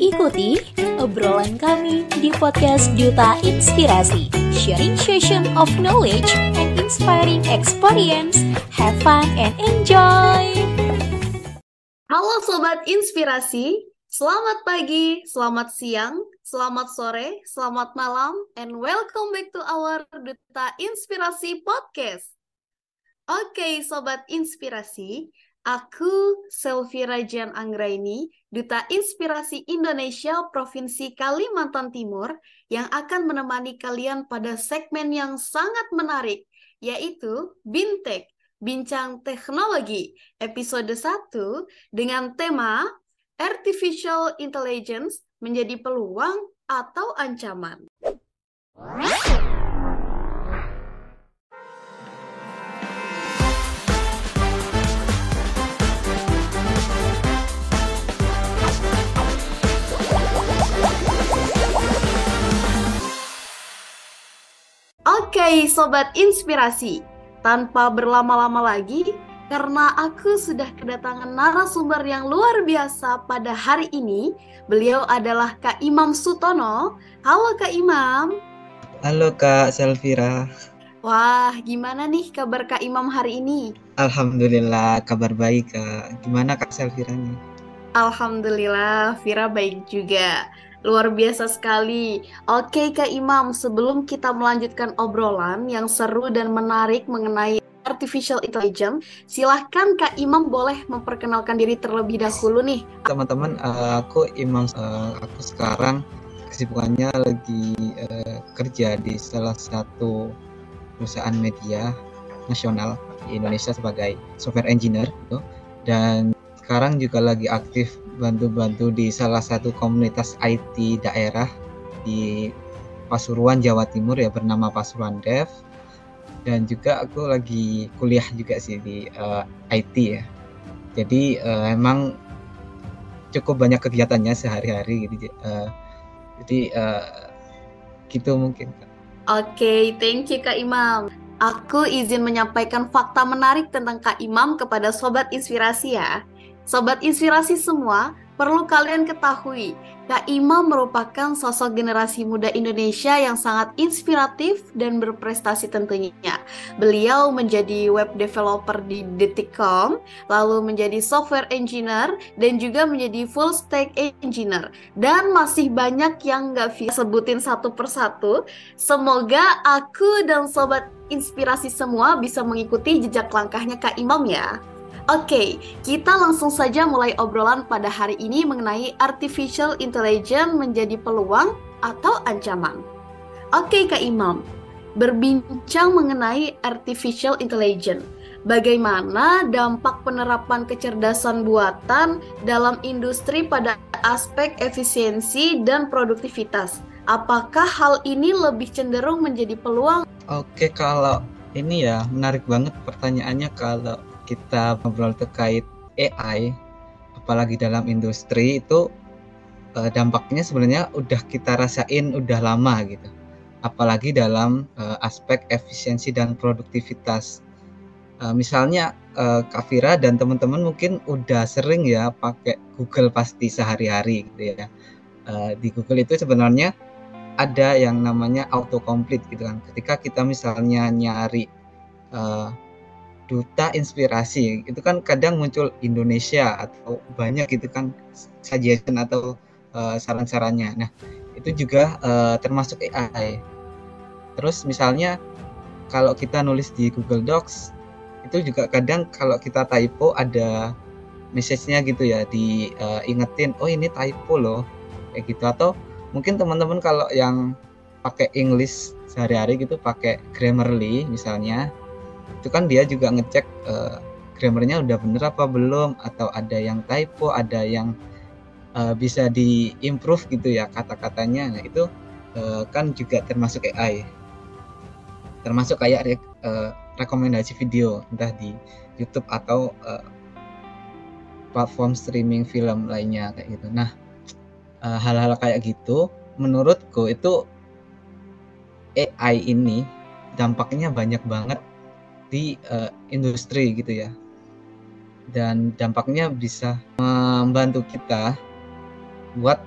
Ikuti obrolan kami di podcast Duta Inspirasi, sharing session of knowledge and inspiring experience. Have fun and enjoy! Halo Sobat Inspirasi, selamat pagi, selamat siang, selamat sore, selamat malam, and welcome back to our Duta Inspirasi Podcast. Oke Sobat Inspirasi, Aku Selvira Jan Anggraini, Duta Inspirasi Indonesia Provinsi Kalimantan Timur yang akan menemani kalian pada segmen yang sangat menarik yaitu Bintek, Bincang Teknologi, episode 1 dengan tema Artificial Intelligence menjadi peluang atau ancaman. Oke, sobat inspirasi. Tanpa berlama-lama lagi, karena aku sudah kedatangan narasumber yang luar biasa pada hari ini. Beliau adalah Kak Imam Sutono. Halo Kak Imam. Halo Kak Selvira. Wah, gimana nih kabar Kak Imam hari ini? Alhamdulillah, kabar baik Kak. Gimana Kak Selvira nih? Alhamdulillah, Vira baik juga. Luar biasa sekali. Oke Kak Imam, sebelum kita melanjutkan obrolan yang seru dan menarik mengenai artificial intelligence, silahkan Kak Imam boleh memperkenalkan diri terlebih dahulu nih. Teman-teman, uh, aku Imam. Uh, aku sekarang kesibukannya lagi uh, kerja di salah satu perusahaan media nasional di Indonesia sebagai software engineer gitu. Dan sekarang juga lagi aktif bantu-bantu di salah satu komunitas IT daerah di Pasuruan Jawa Timur ya bernama Pasuruan Dev dan juga aku lagi kuliah juga sih di uh, eh, IT ya jadi uh, emang cukup banyak kegiatannya sehari-hari gitu uh, jadi uh, gitu mungkin Oke, okay, thank you Kak Imam. Aku izin menyampaikan fakta menarik tentang Kak Imam kepada Sobat Inspirasi ya. Sobat inspirasi semua, perlu kalian ketahui, Kak Imam merupakan sosok generasi muda Indonesia yang sangat inspiratif dan berprestasi tentunya. Beliau menjadi web developer di Detikcom, lalu menjadi software engineer, dan juga menjadi full stack engineer. Dan masih banyak yang nggak bisa sebutin satu persatu. Semoga aku dan sobat inspirasi semua bisa mengikuti jejak langkahnya Kak Imam ya. Oke, kita langsung saja mulai obrolan pada hari ini mengenai artificial intelligence menjadi peluang atau ancaman. Oke, Kak Imam, berbincang mengenai artificial intelligence. Bagaimana dampak penerapan kecerdasan buatan dalam industri pada aspek efisiensi dan produktivitas? Apakah hal ini lebih cenderung menjadi peluang? Oke, kalau ini ya menarik banget pertanyaannya kalau kita ngobrol terkait AI apalagi dalam industri itu uh, dampaknya sebenarnya udah kita rasain udah lama gitu. Apalagi dalam uh, aspek efisiensi dan produktivitas. Uh, misalnya uh, Kavira dan teman-teman mungkin udah sering ya pakai Google pasti sehari-hari gitu ya. Uh, di Google itu sebenarnya ada yang namanya autocomplete gitu kan. Ketika kita misalnya nyari uh, duta inspirasi itu kan kadang muncul Indonesia atau banyak gitu kan suggestion atau uh, saran-sarannya. Nah, itu juga uh, termasuk AI. Terus misalnya kalau kita nulis di Google Docs itu juga kadang kalau kita typo ada message-nya gitu ya diingetin uh, oh ini typo loh kayak gitu atau mungkin teman-teman kalau yang pakai English sehari-hari gitu pakai Grammarly misalnya itu kan dia juga ngecek uh, grammarnya udah bener apa belum atau ada yang typo ada yang uh, bisa diimprove gitu ya kata-katanya. Nah itu uh, kan juga termasuk AI termasuk kayak re uh, rekomendasi video entah di YouTube atau uh, platform streaming film lainnya kayak gitu. Nah hal-hal uh, kayak gitu menurutku itu AI ini dampaknya banyak banget di uh, industri gitu ya. Dan dampaknya bisa membantu kita buat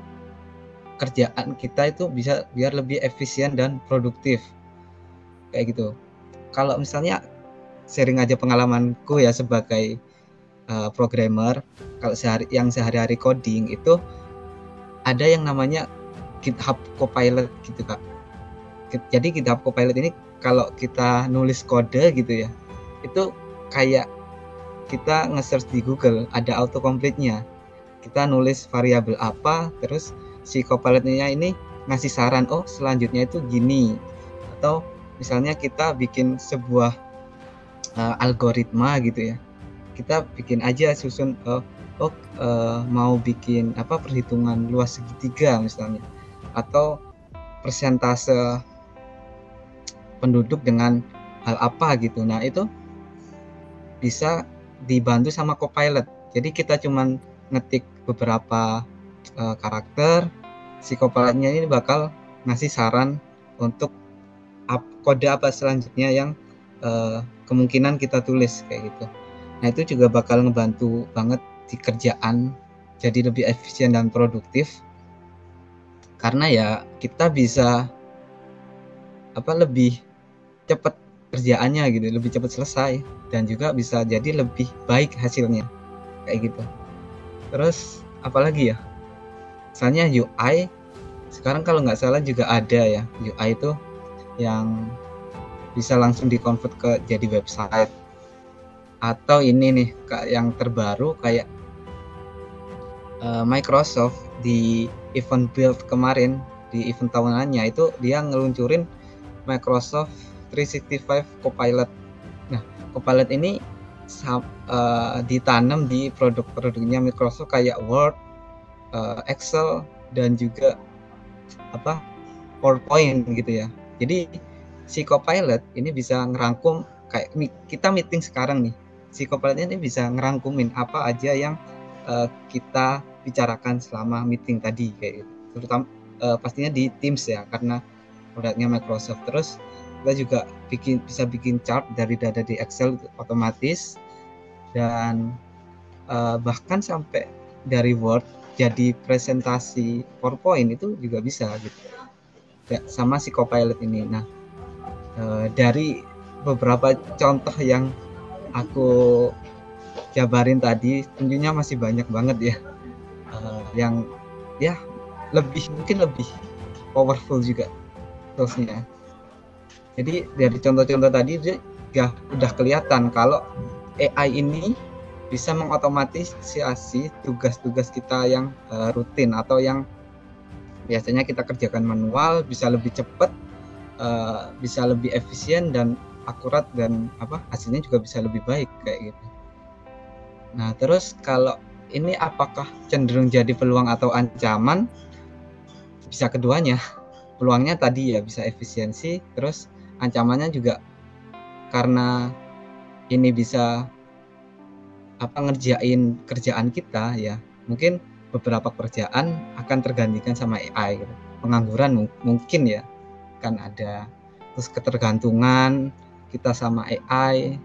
kerjaan kita itu bisa biar lebih efisien dan produktif. Kayak gitu. Kalau misalnya sharing aja pengalamanku ya sebagai uh, programmer kalau sehari yang sehari-hari coding itu ada yang namanya GitHub Copilot gitu kak. Jadi GitHub Copilot ini kalau kita nulis kode gitu ya itu kayak kita nge-search di Google ada autocomplete-nya. Kita nulis variabel apa terus si Copilot-nya ini ngasih saran oh selanjutnya itu gini. Atau misalnya kita bikin sebuah uh, algoritma gitu ya kita bikin aja susun uh, oh uh, mau bikin apa perhitungan luas segitiga misalnya. Atau persentase penduduk dengan hal apa gitu. Nah itu bisa dibantu sama Copilot. Jadi kita cuman ngetik beberapa uh, karakter si Copilotnya ini bakal ngasih saran untuk up, kode apa selanjutnya yang uh, kemungkinan kita tulis kayak gitu. Nah itu juga bakal ngebantu banget di kerjaan jadi lebih efisien dan produktif. Karena ya kita bisa apa lebih cepat kerjaannya gitu lebih cepat selesai dan juga bisa jadi lebih baik hasilnya. Kayak gitu. Terus apalagi ya? Misalnya UI sekarang kalau nggak salah juga ada ya UI itu yang bisa langsung dikonvert ke jadi website. Atau ini nih yang terbaru kayak uh, Microsoft di event build kemarin di event tahunannya itu dia ngeluncurin Microsoft 365 Copilot. Nah, Copilot ini uh, ditanam di produk-produknya Microsoft kayak Word, uh, Excel dan juga apa PowerPoint gitu ya. Jadi si Copilot ini bisa ngerangkum kayak kita meeting sekarang nih. Si Copilot ini bisa ngerangkumin apa aja yang uh, kita bicarakan selama meeting tadi kayak gitu. Terutama uh, pastinya di Teams ya karena produknya Microsoft. Terus kita juga bikin bisa bikin chart dari data di Excel otomatis dan uh, bahkan sampai dari Word jadi presentasi PowerPoint itu juga bisa gitu ya, sama si Copilot ini. Nah uh, dari beberapa contoh yang aku jabarin tadi tentunya masih banyak banget ya uh, yang ya lebih mungkin lebih powerful juga toolsnya jadi dari contoh-contoh tadi ya udah kelihatan kalau AI ini bisa mengotomatisasi tugas-tugas kita yang uh, rutin atau yang biasanya kita kerjakan manual bisa lebih cepat uh, bisa lebih efisien dan akurat dan apa hasilnya juga bisa lebih baik kayak gitu. Nah terus kalau ini apakah cenderung jadi peluang atau ancaman? Bisa keduanya. Peluangnya tadi ya bisa efisiensi, terus ancamannya juga karena ini bisa apa ngerjain kerjaan kita ya mungkin beberapa pekerjaan akan tergantikan sama AI gitu. pengangguran mungkin ya kan ada terus ketergantungan kita sama AI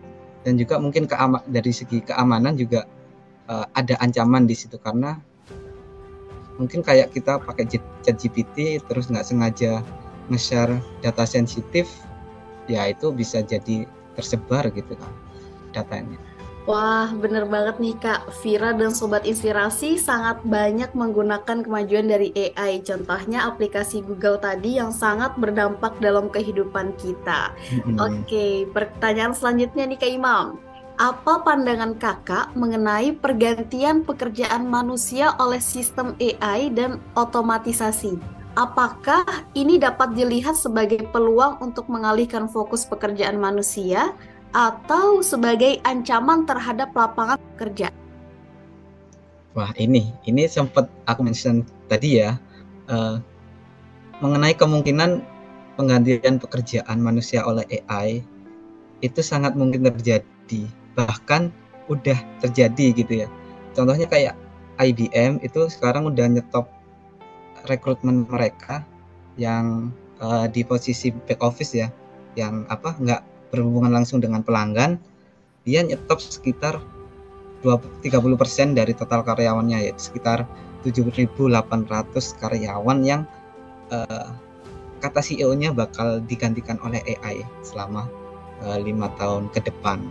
dan juga mungkin keama dari segi keamanan juga uh, ada ancaman di situ karena mungkin kayak kita pakai chat GPT terus nggak sengaja nge-share data sensitif ya itu bisa jadi tersebar gitu kan datanya. Wah, bener banget nih Kak. Vira dan Sobat Inspirasi sangat banyak menggunakan kemajuan dari AI. Contohnya aplikasi Google tadi yang sangat berdampak dalam kehidupan kita. Mm-hmm. Oke, pertanyaan selanjutnya nih Kak Imam. Apa pandangan kakak mengenai pergantian pekerjaan manusia oleh sistem AI dan otomatisasi? Apakah ini dapat dilihat sebagai peluang untuk mengalihkan fokus pekerjaan manusia atau sebagai ancaman terhadap lapangan kerja? Wah ini, ini sempat aku mention tadi ya, uh, mengenai kemungkinan penggantian pekerjaan manusia oleh AI itu sangat mungkin terjadi, bahkan udah terjadi gitu ya. Contohnya kayak IBM itu sekarang udah nyetop rekrutmen mereka yang uh, di posisi back office ya yang apa nggak berhubungan langsung dengan pelanggan dia nyetop sekitar 20 30% dari total karyawannya yaitu sekitar 7.800 karyawan yang uh, kata CEO-nya bakal digantikan oleh AI selama eh, lima uh, tahun ke depan.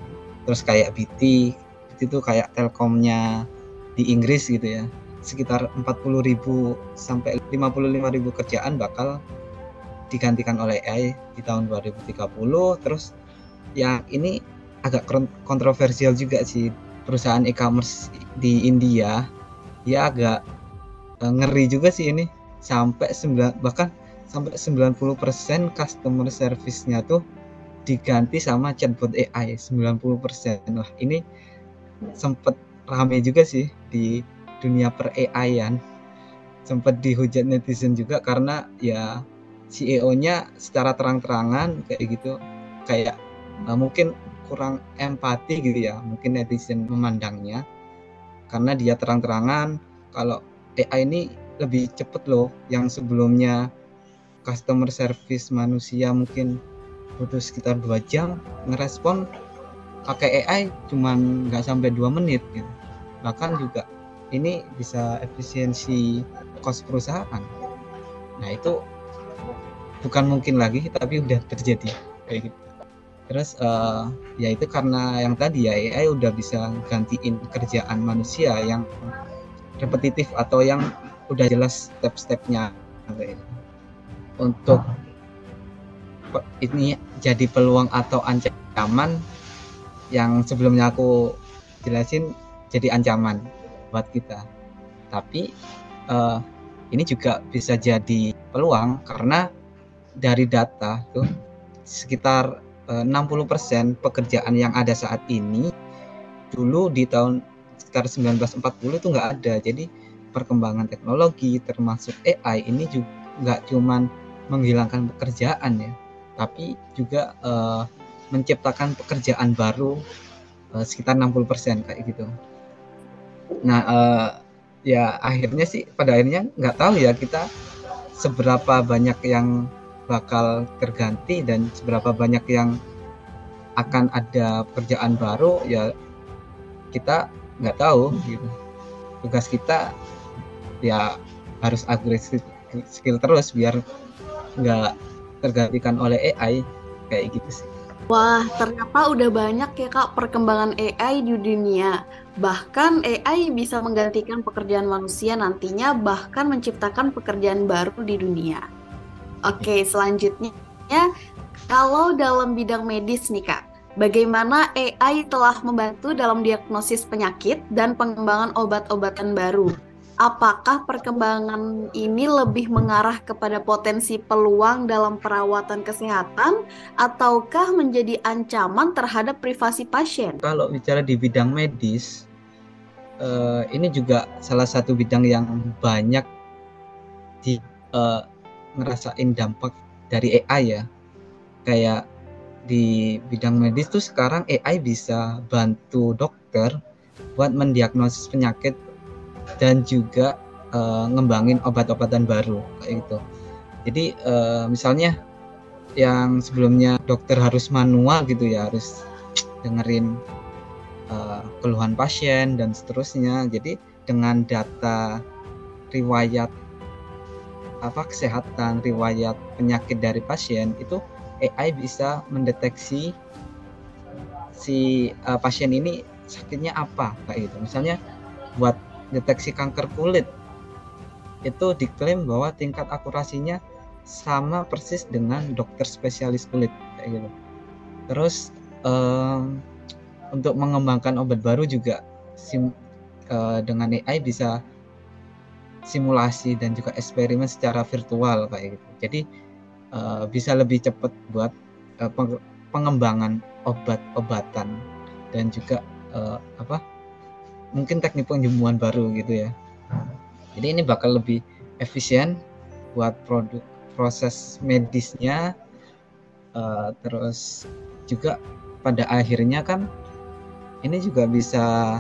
Terus kayak BT, BT itu kayak Telkomnya di Inggris gitu ya. Sekitar 40.000 sampai 55.000 kerjaan bakal digantikan oleh AI di tahun 2030. Terus ya ini agak kontroversial juga sih perusahaan e-commerce di India. Ya agak uh, ngeri juga sih ini sampai 9 bahkan sampai 90% customer service-nya tuh diganti sama chatbot AI 90% wah ini sempet rame juga sih di dunia per AI-an sempat dihujat netizen juga karena ya CEO-nya secara terang-terangan kayak gitu kayak uh, mungkin kurang empati gitu ya mungkin netizen memandangnya. Karena dia terang-terangan kalau AI ini lebih cepet loh yang sebelumnya customer service manusia mungkin butuh sekitar dua jam ngerespon pakai AI cuman nggak sampai dua menit gitu. Bahkan juga ini bisa efisiensi kos perusahaan. Nah itu bukan mungkin lagi tapi udah terjadi kayak gitu. Terus uh, ya itu karena yang tadi ya AI udah bisa gantiin kerjaan manusia yang repetitif atau yang udah jelas step-stepnya gitu. Untuk ini jadi peluang atau ancaman yang sebelumnya aku jelasin jadi ancaman buat kita. Tapi uh, ini juga bisa jadi peluang karena dari data tuh sekitar uh, 60% pekerjaan yang ada saat ini dulu di tahun sekitar 1940 itu nggak ada. Jadi perkembangan teknologi termasuk AI ini juga nggak cuman menghilangkan pekerjaan ya, tapi juga uh, menciptakan pekerjaan baru uh, sekitar 60% kayak gitu. Nah, uh, ya akhirnya sih pada akhirnya nggak tahu ya kita seberapa banyak yang bakal terganti dan seberapa banyak yang akan ada pekerjaan baru ya kita nggak tahu gitu tugas kita ya harus agresif skill terus biar nggak tergantikan oleh AI kayak gitu sih. Wah, ternyata udah banyak ya Kak perkembangan AI di dunia. Bahkan AI bisa menggantikan pekerjaan manusia nantinya, bahkan menciptakan pekerjaan baru di dunia. Oke, selanjutnya, kalau dalam bidang medis nih Kak, bagaimana AI telah membantu dalam diagnosis penyakit dan pengembangan obat-obatan baru? Apakah perkembangan ini lebih mengarah kepada potensi peluang dalam perawatan kesehatan ataukah menjadi ancaman terhadap privasi pasien? Kalau bicara di bidang medis, uh, ini juga salah satu bidang yang banyak di uh, ngerasain dampak dari AI ya. Kayak di bidang medis tuh sekarang AI bisa bantu dokter buat mendiagnosis penyakit dan juga uh, ngembangin obat-obatan baru kayak gitu. Jadi uh, misalnya yang sebelumnya dokter harus manual gitu ya harus dengerin uh, keluhan pasien dan seterusnya. Jadi dengan data riwayat apa kesehatan, riwayat penyakit dari pasien itu AI bisa mendeteksi si uh, pasien ini sakitnya apa kayak gitu. Misalnya buat deteksi kanker kulit itu diklaim bahwa tingkat akurasinya sama persis dengan dokter spesialis kulit kayak gitu. Terus um, untuk mengembangkan obat baru juga sim, uh, dengan AI bisa simulasi dan juga eksperimen secara virtual kayak gitu. Jadi uh, bisa lebih cepat buat uh, pengembangan obat-obatan dan juga uh, apa mungkin teknik penyembuhan baru gitu ya. Jadi ini bakal lebih efisien buat produk proses medisnya uh, terus juga pada akhirnya kan ini juga bisa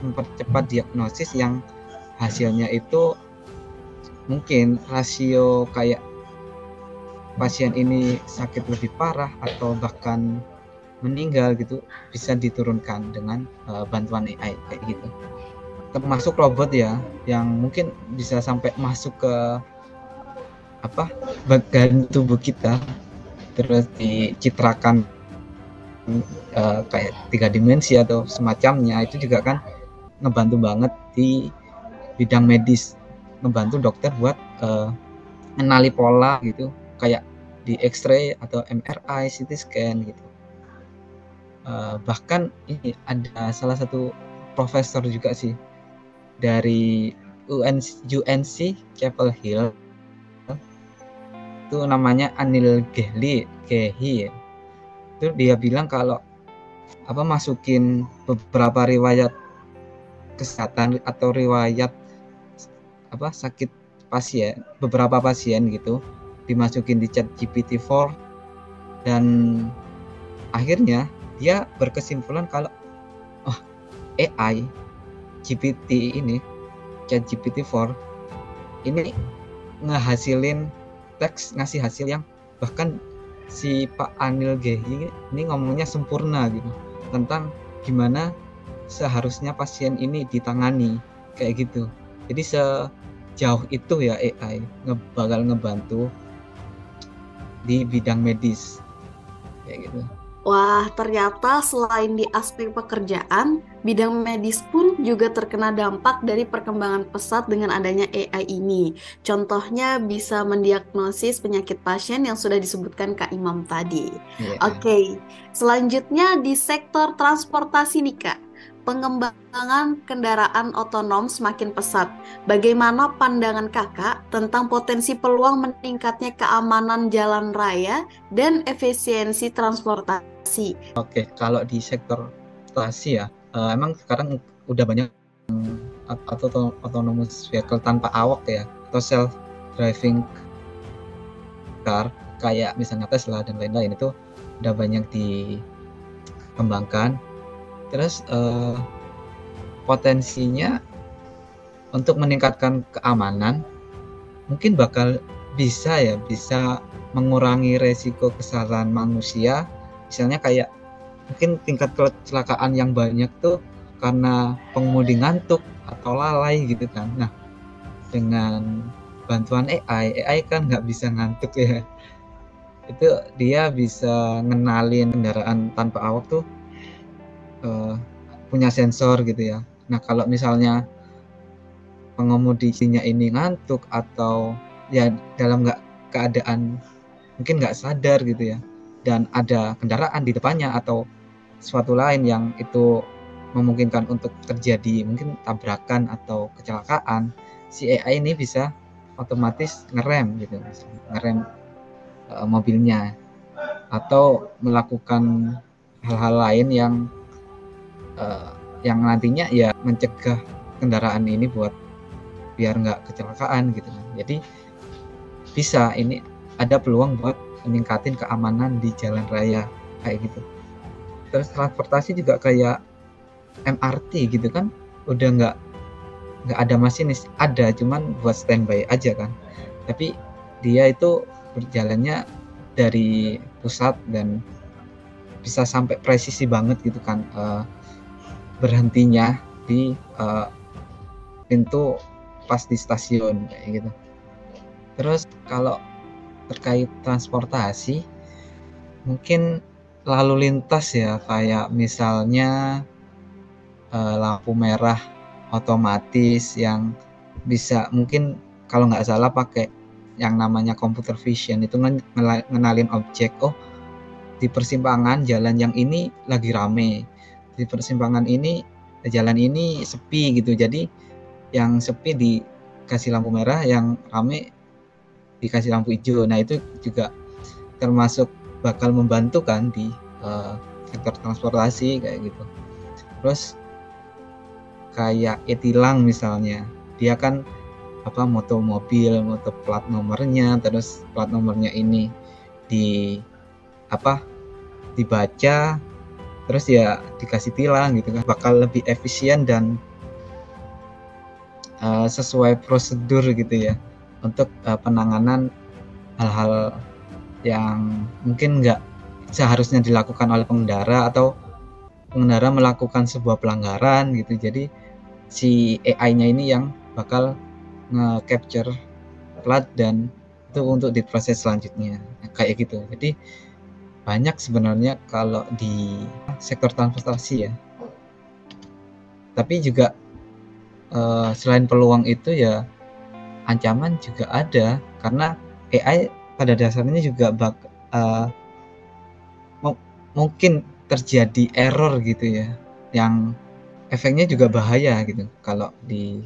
mempercepat diagnosis yang hasilnya itu mungkin rasio kayak pasien ini sakit lebih parah atau bahkan meninggal gitu bisa diturunkan dengan uh, bantuan AI kayak gitu. termasuk robot ya yang mungkin bisa sampai masuk ke apa bagian tubuh kita terus dicitrakan uh, kayak tiga dimensi atau semacamnya itu juga kan ngebantu banget di bidang medis ngebantu dokter buat uh, mengenali pola gitu kayak di X-ray atau MRI, CT scan gitu. Uh, bahkan ini ada salah satu profesor juga sih dari UNC, UNC Chapel Hill itu namanya Anil Gehli Gehi ya. itu dia bilang kalau apa masukin beberapa riwayat kesehatan atau riwayat apa sakit pasien beberapa pasien gitu dimasukin di chat GPT-4 dan akhirnya dia berkesimpulan kalau oh AI GPT ini chat GPT-4 ini ngehasilin teks ngasih hasil yang bahkan si Pak Anil Gehi ini ngomongnya sempurna gitu tentang gimana seharusnya pasien ini ditangani kayak gitu jadi sejauh itu ya AI nge bakal ngebantu di bidang medis kayak gitu. Wah, ternyata selain di aspek pekerjaan, bidang medis pun juga terkena dampak dari perkembangan pesat dengan adanya AI ini. Contohnya bisa mendiagnosis penyakit pasien yang sudah disebutkan Kak Imam tadi. Yeah. Oke, okay. selanjutnya di sektor transportasi nih Kak pengembangan kendaraan otonom semakin pesat. Bagaimana pandangan kakak tentang potensi peluang meningkatnya keamanan jalan raya dan efisiensi transportasi? Oke, kalau di sektor transportasi ya, uh, emang sekarang udah banyak atau autonomous vehicle tanpa awak ya, atau self driving car kayak misalnya Tesla dan lain-lain itu udah banyak dikembangkan terus uh, potensinya untuk meningkatkan keamanan mungkin bakal bisa ya bisa mengurangi resiko kesalahan manusia. Misalnya kayak mungkin tingkat kecelakaan yang banyak tuh karena pengemudi ngantuk atau lalai gitu kan. Nah dengan bantuan AI AI kan nggak bisa ngantuk ya. Itu dia bisa ngenalin kendaraan tanpa awak tuh uh, punya sensor gitu ya. Nah kalau misalnya pengemudinya ini ngantuk atau ya dalam nggak keadaan mungkin nggak sadar gitu ya dan ada kendaraan di depannya atau suatu lain yang itu memungkinkan untuk terjadi mungkin tabrakan atau kecelakaan si AI ini bisa otomatis ngerem gitu ngerem uh, mobilnya atau melakukan hal-hal lain yang uh, yang nantinya ya mencegah kendaraan ini buat biar nggak kecelakaan gitu kan jadi bisa ini ada peluang buat meningkatin keamanan di jalan raya kayak gitu. Terus transportasi juga kayak MRT gitu kan udah nggak nggak ada masinis. Ada cuman buat standby aja kan. Tapi dia itu berjalannya dari pusat dan bisa sampai presisi banget gitu kan. Uh, berhentinya di uh, pintu pas di stasiun kayak gitu. Terus kalau terkait transportasi mungkin lalu lintas ya kayak misalnya uh, lampu merah otomatis yang bisa mungkin kalau nggak salah pakai yang namanya computer vision itu ngenalin objek oh di persimpangan jalan yang ini lagi rame di persimpangan ini jalan ini sepi gitu. Jadi yang sepi dikasih lampu merah yang rame dikasih lampu hijau. Nah itu juga termasuk bakal membantu kan di uh, sektor transportasi kayak gitu. Terus kayak etilang misalnya dia kan apa motor mobil motor plat nomornya terus plat nomornya ini di apa dibaca terus ya dikasih tilang gitu kan. Bakal lebih efisien dan uh, sesuai prosedur gitu ya. Untuk uh, penanganan hal-hal yang mungkin nggak seharusnya dilakukan oleh pengendara atau pengendara melakukan sebuah pelanggaran gitu. Jadi si AI-nya ini yang bakal nge-capture plat dan itu untuk diproses selanjutnya. Kayak gitu. Jadi banyak sebenarnya kalau di sektor transportasi ya. Tapi juga uh, selain peluang itu ya ancaman juga ada. Karena AI pada dasarnya juga bak, uh, mungkin terjadi error gitu ya. Yang efeknya juga bahaya gitu kalau di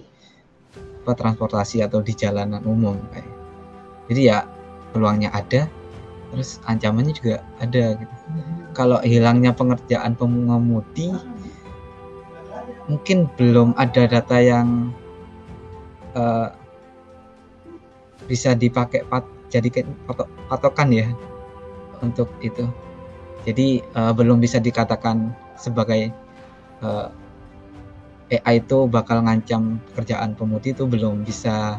apa, transportasi atau di jalanan umum kayak. Jadi ya peluangnya ada terus ancamannya juga ada gitu kalau hilangnya pengerjaan pengemudi mungkin belum ada data yang uh, bisa dipakai pat, jadi patok, patokan ya untuk itu. Jadi uh, belum bisa dikatakan sebagai uh, AI itu bakal ngancam pekerjaan pemudi itu belum bisa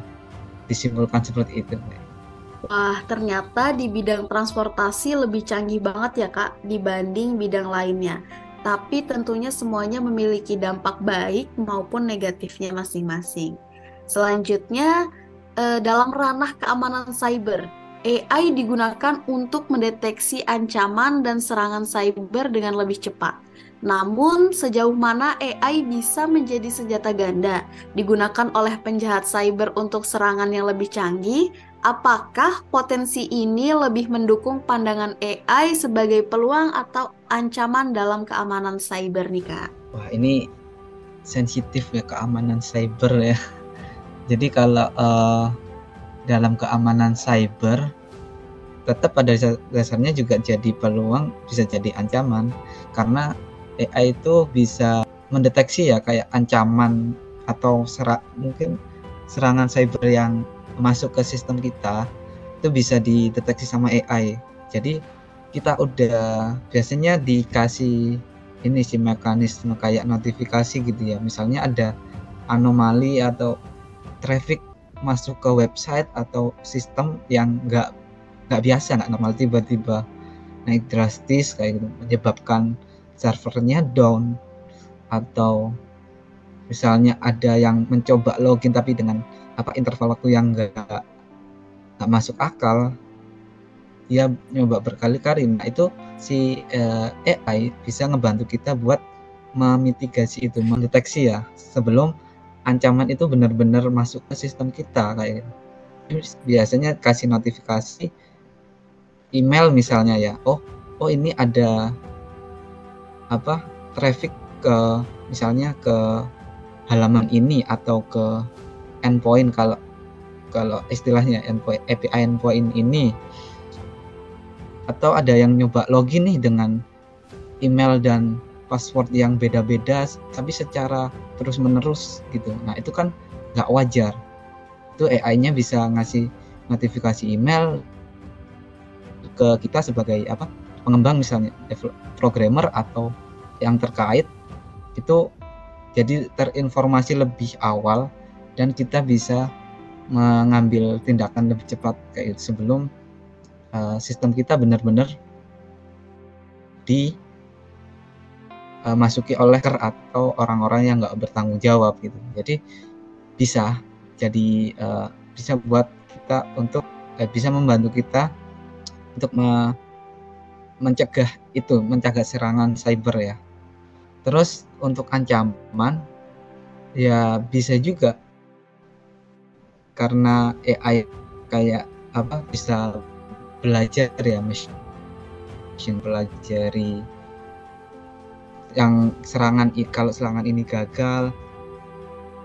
disimpulkan seperti itu. Wah, ternyata di bidang transportasi lebih canggih banget ya Kak dibanding bidang lainnya tapi tentunya semuanya memiliki dampak baik maupun negatifnya masing-masing. Selanjutnya, eh, dalam ranah keamanan cyber, AI digunakan untuk mendeteksi ancaman dan serangan cyber dengan lebih cepat. Namun, sejauh mana AI bisa menjadi senjata ganda digunakan oleh penjahat cyber untuk serangan yang lebih canggih Apakah potensi ini lebih mendukung pandangan AI sebagai peluang atau ancaman dalam keamanan cyber nih kak? Wah ini sensitif ya keamanan cyber ya. Jadi kalau uh, dalam keamanan cyber tetap pada dasarnya juga jadi peluang bisa jadi ancaman karena AI itu bisa mendeteksi ya kayak ancaman atau serak mungkin serangan cyber yang masuk ke sistem kita itu bisa dideteksi sama AI. Jadi kita udah biasanya dikasih ini sih mekanisme kayak notifikasi gitu ya. Misalnya ada anomali atau traffic masuk ke website atau sistem yang nggak nggak biasa nggak normal tiba-tiba naik drastis kayak gitu menyebabkan servernya down atau misalnya ada yang mencoba login tapi dengan apa interval waktu yang nggak masuk akal dia nyoba berkali-kali. Nah itu si uh, eh, AI bisa ngebantu kita buat memitigasi itu mendeteksi ya sebelum ancaman itu benar-benar masuk ke sistem kita kayak biasanya kasih notifikasi email misalnya ya oh oh ini ada apa traffic ke misalnya ke halaman ini atau ke endpoint kalau kalau istilahnya endpoint API endpoint ini atau ada yang nyoba login nih dengan email dan password yang beda-beda tapi secara terus-menerus gitu. Nah, itu kan nggak wajar. Itu AI-nya bisa ngasih notifikasi email ke kita sebagai apa? pengembang misalnya programmer atau yang terkait itu jadi terinformasi lebih awal dan kita bisa mengambil tindakan lebih cepat kayak itu sebelum uh, sistem kita benar-benar dimasuki eh, uh, oleh hacker atau orang-orang yang nggak bertanggung jawab gitu. Jadi bisa jadi uh, bisa buat kita untuk uh, bisa membantu kita untuk me mencegah itu mencegah serangan cyber ya. Terus untuk ancaman ya bisa juga karena AI kayak apa bisa belajar ya machine pelajari yang serangan kalau serangan ini gagal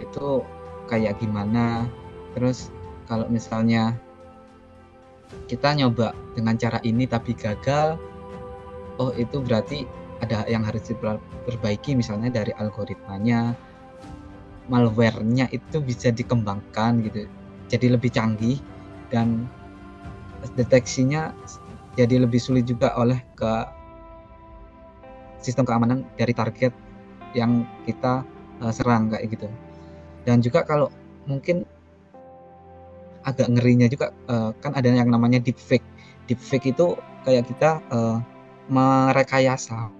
itu kayak gimana? Terus kalau misalnya kita nyoba dengan cara ini tapi gagal oh itu berarti ada yang harus diperbaiki misalnya dari algoritmanya malwarenya itu bisa dikembangkan gitu jadi lebih canggih dan deteksinya jadi lebih sulit juga oleh ke sistem keamanan dari target yang kita uh, serang kayak gitu. Dan juga kalau mungkin agak ngerinya juga uh, kan ada yang namanya deepfake. Deepfake itu kayak kita uh, merekayasa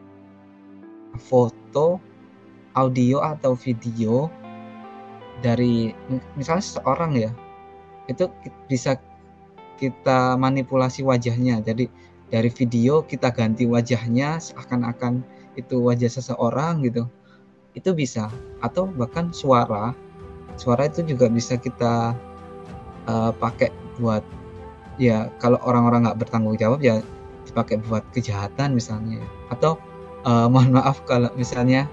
foto, audio atau video dari misalnya seorang ya itu bisa kita manipulasi wajahnya. Jadi dari video kita ganti wajahnya seakan-akan itu wajah seseorang gitu. Itu bisa. Atau bahkan suara. Suara itu juga bisa kita uh, pakai buat ya kalau orang-orang nggak bertanggung jawab ya dipakai buat kejahatan misalnya. Atau uh, mohon maaf kalau misalnya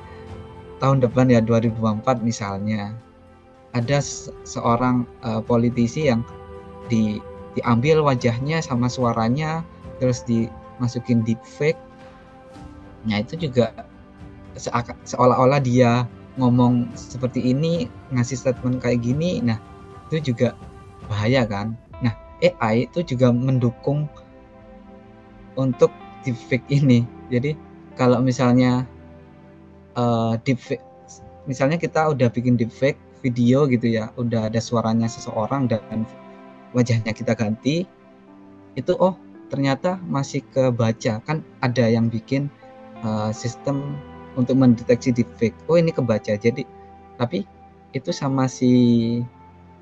tahun depan ya 2024 misalnya ada seorang uh, politisi yang di diambil wajahnya sama suaranya terus dimasukin deepfake. Nah itu juga seolah-olah dia ngomong seperti ini ngasih statement kayak gini nah itu juga bahaya kan? Nah AI itu juga mendukung untuk deepfake ini. Jadi kalau misalnya uh, deepfake misalnya kita udah bikin deepfake video gitu ya udah ada suaranya seseorang dan wajahnya kita ganti itu oh ternyata masih kebaca. Kan ada yang bikin uh, sistem untuk mendeteksi deepfake. Oh ini kebaca. Jadi tapi itu sama si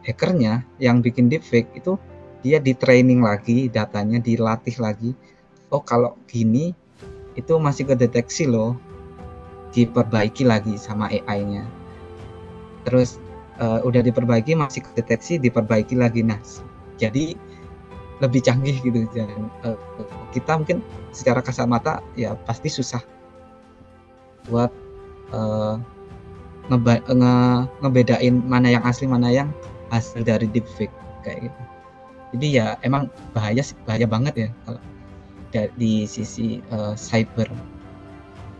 hackernya yang bikin deepfake itu dia di training lagi datanya dilatih lagi. Oh kalau gini itu masih kedeteksi loh diperbaiki lagi sama AI-nya terus uh, udah diperbaiki masih kedeteksi diperbaiki lagi nah jadi lebih canggih gitu dan uh, kita mungkin secara kasat mata ya pasti susah buat uh, ngeba nge ngebedain mana yang asli mana yang hasil dari deepfake kayak gitu. Jadi ya emang bahaya sih bahaya banget ya kalau di sisi uh, cyber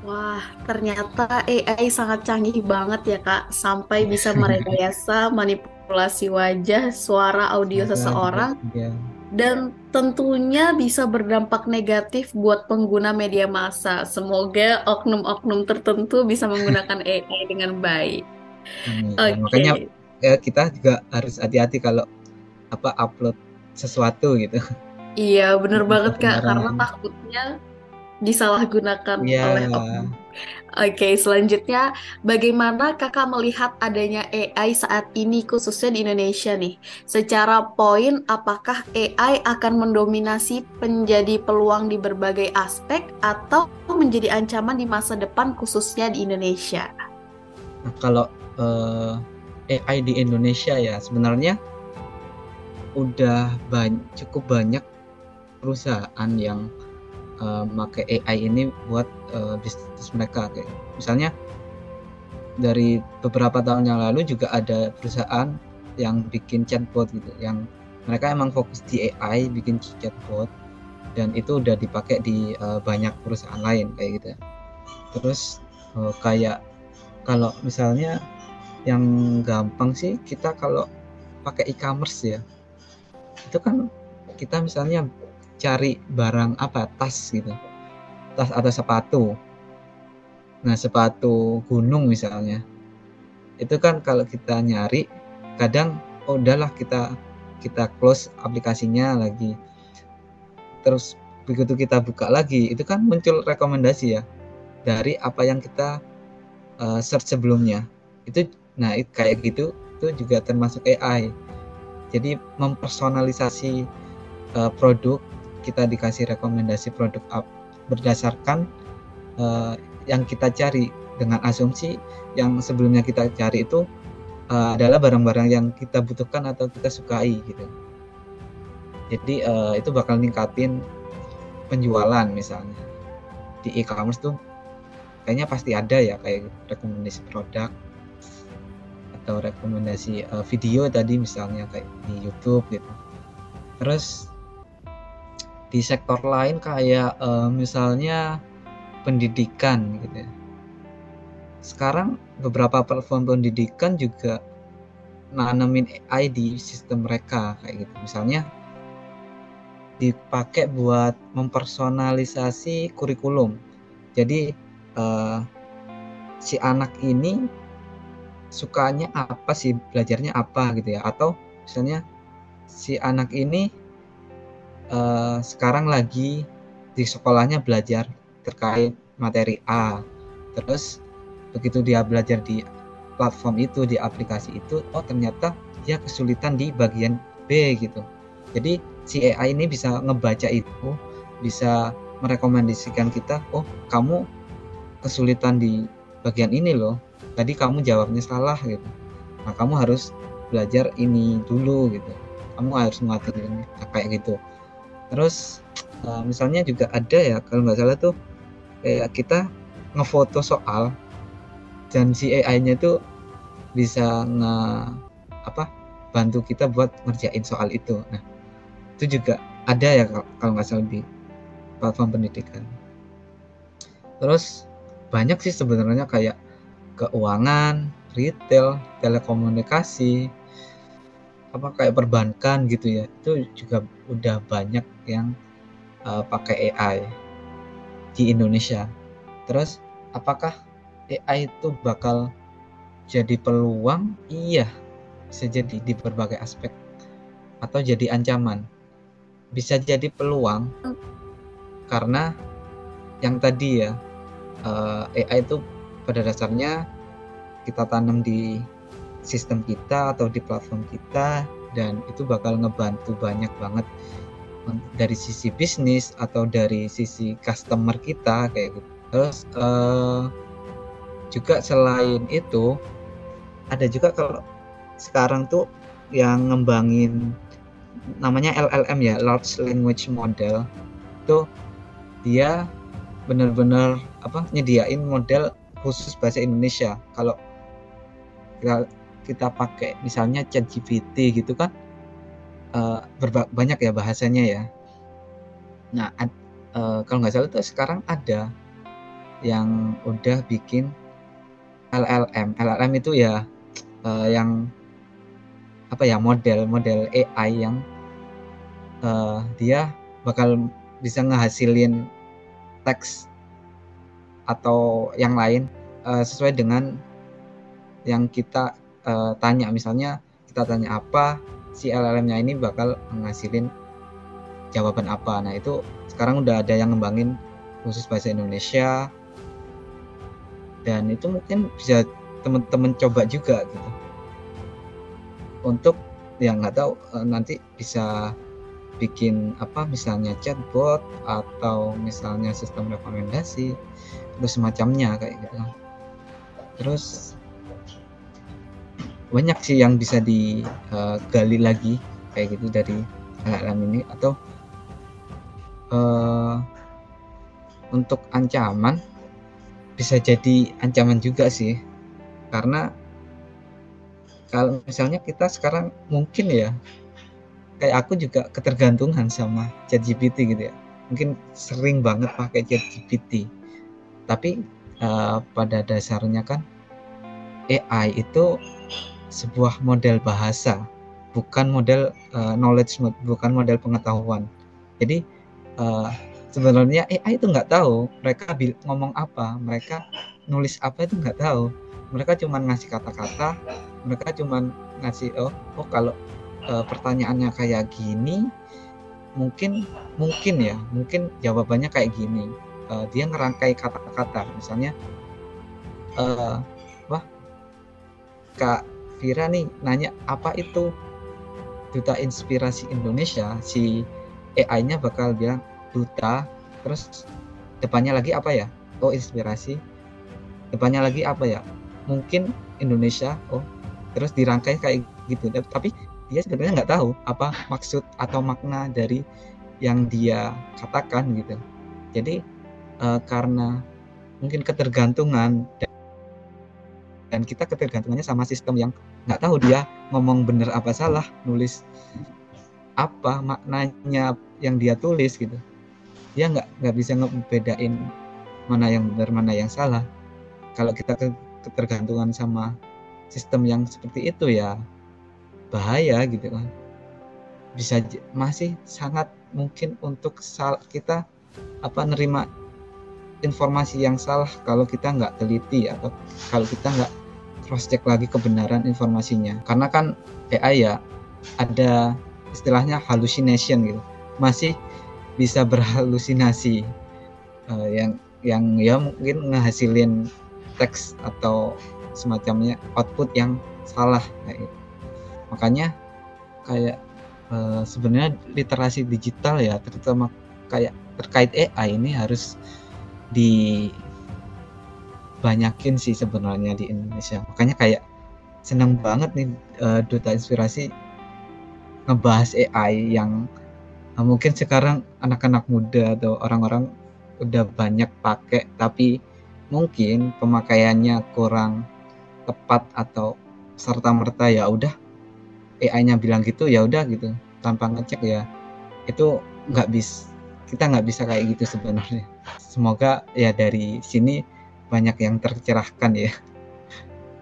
Wah, ternyata AI sangat canggih banget ya Kak, sampai bisa merekayasa manipulasi wajah, suara, audio seseorang. Ya dan tentunya bisa berdampak negatif buat pengguna media massa. Semoga oknum-oknum tertentu bisa menggunakan AI dengan baik. Hmm, okay. Makanya ya, kita juga harus hati-hati kalau apa upload sesuatu gitu. Iya, bener banget Kak, karena takutnya disalahgunakan yeah. oleh oknum. Oke, selanjutnya bagaimana kakak melihat adanya AI saat ini khususnya di Indonesia nih? Secara poin, apakah AI akan mendominasi menjadi peluang di berbagai aspek atau menjadi ancaman di masa depan khususnya di Indonesia? Nah, kalau uh, eh, AI di Indonesia ya sebenarnya udah banyak, cukup banyak perusahaan yang uh, pakai AI ini buat uh, bisnis mereka kayak misalnya dari beberapa tahun yang lalu juga ada perusahaan yang bikin chatbot gitu yang mereka emang fokus di AI bikin chatbot dan itu udah dipakai di uh, banyak perusahaan lain kayak gitu. Terus uh, kayak kalau misalnya yang gampang sih kita kalau pakai e-commerce ya. Itu kan kita misalnya cari barang apa? Tas gitu. Tas atau sepatu. Nah sepatu gunung misalnya. Itu kan kalau kita nyari kadang oh udahlah kita kita close aplikasinya lagi. Terus begitu kita buka lagi itu kan muncul rekomendasi ya dari apa yang kita uh, search sebelumnya. Itu nah kayak gitu itu juga termasuk AI jadi mempersonalisasi uh, produk kita dikasih rekomendasi produk up berdasarkan uh, yang kita cari dengan asumsi yang sebelumnya kita cari itu uh, adalah barang-barang yang kita butuhkan atau kita sukai gitu. Jadi uh, itu bakal ningkatin penjualan misalnya di e-commerce tuh kayaknya pasti ada ya kayak rekomendasi produk atau rekomendasi uh, video tadi misalnya kayak di YouTube gitu. Terus di sektor lain kayak uh, misalnya pendidikan gitu ya. Sekarang beberapa platform pendidikan juga nanamin AI di sistem mereka kayak gitu. Misalnya dipakai buat mempersonalisasi kurikulum. Jadi uh, si anak ini sukanya apa sih belajarnya apa gitu ya atau misalnya si anak ini uh, sekarang lagi di sekolahnya belajar terkait materi A. Terus begitu dia belajar di platform itu di aplikasi itu oh ternyata dia kesulitan di bagian B gitu. Jadi si AI ini bisa ngebaca itu bisa merekomendasikan kita oh kamu kesulitan di bagian ini loh. Tadi kamu jawabnya salah gitu. Nah kamu harus belajar ini dulu gitu. Kamu harus mengatur kayak gitu terus uh, misalnya juga ada ya kalau nggak salah tuh kayak kita ngefoto soal dan si AI-nya tuh bisa nge apa bantu kita buat ngerjain soal itu. Nah itu juga ada ya kalau nggak salah di platform pendidikan. Terus banyak sih sebenarnya kayak keuangan retail telekomunikasi apa kayak perbankan gitu ya itu juga udah banyak yang uh, pakai AI di Indonesia. Terus apakah AI itu bakal jadi peluang? Iya bisa jadi di berbagai aspek atau jadi ancaman. Bisa jadi peluang karena yang tadi ya eh, AI itu pada dasarnya kita tanam di sistem kita atau di platform kita dan itu bakal ngebantu banyak banget. Dari sisi bisnis atau dari sisi customer kita kayak gitu. Terus uh, juga selain itu ada juga kalau sekarang tuh yang ngembangin namanya LLM ya large language model. Itu dia benar-benar apa nyediain model khusus bahasa Indonesia. Kalau kita, pakai misalnya ChatGPT gitu kan uh, banyak ya bahasanya ya. Nah ad, uh, kalau nggak salah tuh sekarang ada yang udah bikin LLM LLM itu ya uh, yang apa ya model model AI yang uh, dia bakal bisa ngehasilin teks atau yang lain uh, sesuai dengan yang kita uh, tanya misalnya kita tanya apa si LLM-nya ini bakal menghasilin jawaban apa. Nah itu sekarang udah ada yang ngembangin khusus bahasa Indonesia. Dan itu mungkin bisa teman-teman coba juga gitu. Untuk yang nggak tahu nanti bisa bikin apa misalnya chatbot atau misalnya sistem rekomendasi terus semacamnya kayak gitu. Terus banyak sih yang bisa digali uh, lagi kayak gitu dari LLM ini. Atau uh, untuk ancaman bisa jadi ancaman juga sih. Karena kalau misalnya kita sekarang mungkin ya kayak aku juga ketergantungan sama ChatGPT gitu ya. Mungkin sering banget pakai ChatGPT. Tapi uh, pada dasarnya kan AI itu sebuah model bahasa bukan model uh, knowledge bukan model pengetahuan. Jadi uh, sebenarnya AI itu nggak tahu mereka ngomong apa mereka nulis apa itu nggak tahu. Mereka cuma ngasih kata-kata mereka cuma ngasih oh oh kalau uh, pertanyaannya kayak gini mungkin mungkin ya mungkin jawabannya kayak gini. Uh, dia ngerangkai kata-kata misalnya uh, wah kak Vira nih nanya apa itu duta inspirasi Indonesia? Si AI-nya bakal bilang duta. Terus depannya lagi apa ya? Oh inspirasi. Depannya lagi apa ya? Mungkin Indonesia oh. Terus dirangkai kayak gitu. Tapi dia sebenarnya nggak tahu apa maksud atau makna dari yang dia katakan gitu. Jadi uh, karena mungkin ketergantungan dan kita ketergantungannya sama sistem yang nggak tahu dia ngomong bener apa salah nulis apa maknanya yang dia tulis gitu. Dia nggak nggak bisa ngebedain mana yang benar mana yang salah. Kalau kita ketergantungan sama sistem yang seperti itu ya bahaya gitu kan. Bisa masih sangat mungkin untuk kita apa nerima informasi yang salah kalau kita nggak teliti atau kalau kita nggak cross check lagi kebenaran informasinya. Karena kan AI ya ada istilahnya hallucination gitu. Masih bisa berhalusinasi uh, yang yang ya mungkin ngehasilin teks atau semacamnya output yang salah. Kayak gitu. makanya kayak uh, sebenarnya literasi digital ya terutama kayak terkait AI ini harus dibanyakin sih sebenarnya di Indonesia. Makanya kayak senang banget nih uh, duta inspirasi ngebahas AI yang uh, mungkin sekarang anak-anak muda atau orang-orang udah banyak pakai tapi mungkin pemakaiannya kurang tepat atau serta merta ya udah AI-nya bilang gitu ya udah gitu. Tanpa ngecek ya itu nggak bisa kita nggak bisa kayak gitu sebenarnya. Semoga ya dari sini banyak yang tercerahkan ya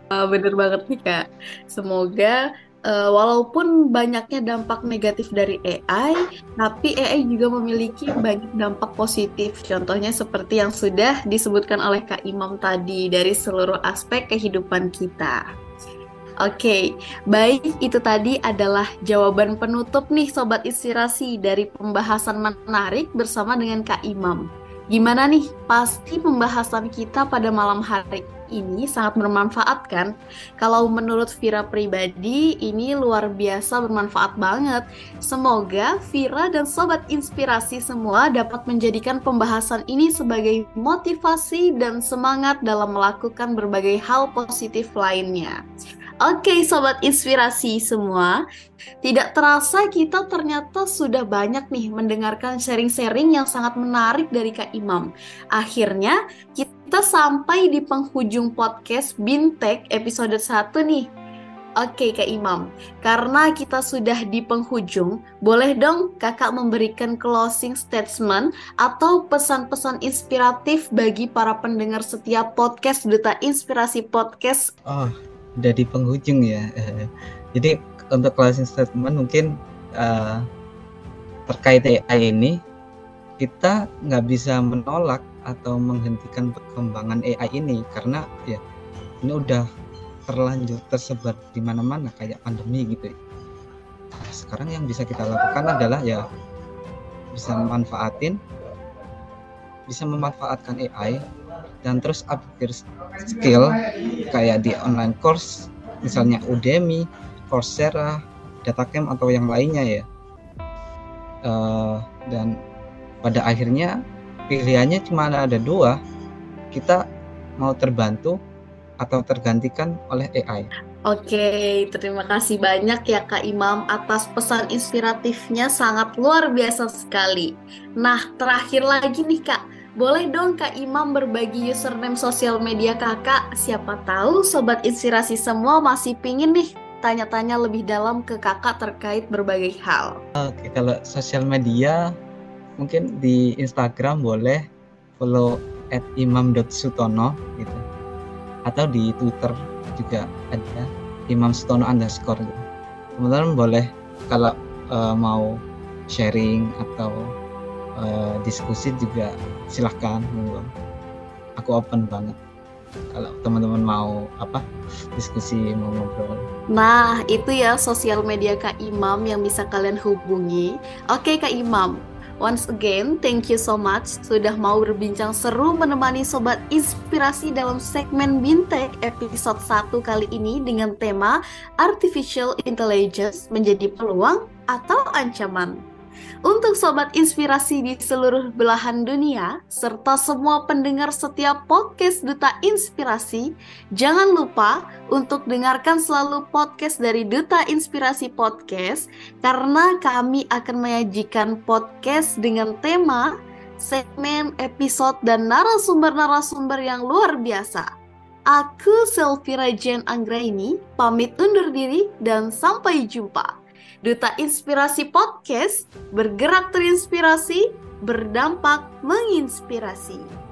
uh, bener banget nih kak semoga uh, walaupun banyaknya dampak negatif dari AI, tapi AI juga memiliki banyak dampak positif. Contohnya seperti yang sudah disebutkan oleh Kak Imam tadi dari seluruh aspek kehidupan kita. Oke, baik itu tadi adalah jawaban penutup nih Sobat Inspirasi dari pembahasan menarik bersama dengan Kak Imam. Gimana nih? Pasti pembahasan kita pada malam hari ini sangat bermanfaat kan? Kalau menurut Vira pribadi, ini luar biasa bermanfaat banget. Semoga Vira dan Sobat Inspirasi semua dapat menjadikan pembahasan ini sebagai motivasi dan semangat dalam melakukan berbagai hal positif lainnya. Oke, sobat inspirasi semua, tidak terasa kita ternyata sudah banyak nih mendengarkan sharing-sharing yang sangat menarik dari Kak Imam. Akhirnya, kita sampai di penghujung podcast Bintek episode 1 nih. Oke Kak Imam, karena kita sudah di penghujung, boleh dong kakak memberikan closing statement atau pesan-pesan inspiratif bagi para pendengar setiap podcast Duta Inspirasi Podcast. Oh, udah di penghujung ya. Jadi untuk closing statement mungkin uh, terkait AI ini kita nggak bisa menolak atau menghentikan perkembangan AI ini karena ya ini udah terlanjur tersebar di mana-mana kayak pandemi gitu. Nah, sekarang yang bisa kita lakukan adalah ya bisa memanfaatin bisa memanfaatkan AI dan terus upgrade skill kayak di online course misalnya Udemy, Coursera, DataCamp atau yang lainnya ya uh, dan pada akhirnya pilihannya cuma ada dua kita mau terbantu atau tergantikan oleh AI. Oke, terima kasih banyak ya Kak Imam atas pesan inspiratifnya sangat luar biasa sekali. Nah, terakhir lagi nih Kak, boleh dong Kak Imam berbagi username sosial media kakak. Siapa tahu Sobat Inspirasi semua masih pingin nih tanya-tanya lebih dalam ke kakak terkait berbagai hal. Oke, kalau sosial media mungkin di Instagram boleh follow at imam.sutono gitu. Atau di Twitter juga ada imam sutono underscore gitu. Teman-teman boleh kalau uh, mau sharing atau uh, diskusi juga silahkan aku open banget kalau teman-teman mau apa diskusi mau ngobrol. Nah itu ya sosial media Kak Imam yang bisa kalian hubungi. Oke Kak Imam, Once again, thank you so much sudah mau berbincang seru menemani Sobat Inspirasi dalam segmen Bintek episode 1 kali ini dengan tema Artificial Intelligence menjadi peluang atau ancaman. Untuk sobat inspirasi di seluruh belahan dunia, serta semua pendengar setiap podcast Duta Inspirasi, jangan lupa untuk dengarkan selalu podcast dari Duta Inspirasi Podcast, karena kami akan menyajikan podcast dengan tema, segmen, episode, dan narasumber-narasumber yang luar biasa. Aku Selfira Jen Anggraini, pamit undur diri dan sampai jumpa. Duta Inspirasi Podcast bergerak terinspirasi, berdampak menginspirasi.